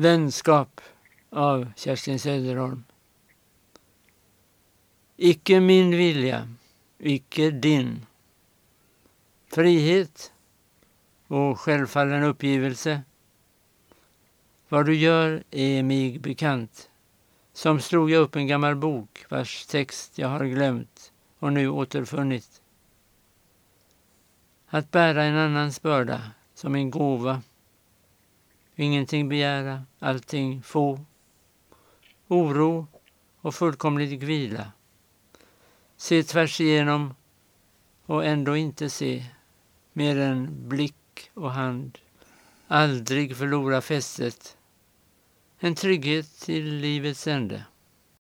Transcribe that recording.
Vänskap av Kerstin Söderholm. Icke min vilja, icke din. Frihet och självfallen uppgivelse. Vad du gör är mig bekant. Som slog jag upp en gammal bok vars text jag har glömt och nu återfunnit. Att bära en annans börda som en gåva. Ingenting begära, allting få. Oro och fullkomlig vila. Se tvärs igenom och ändå inte se mer än blick och hand. Aldrig förlora fästet. En trygghet till livets ände.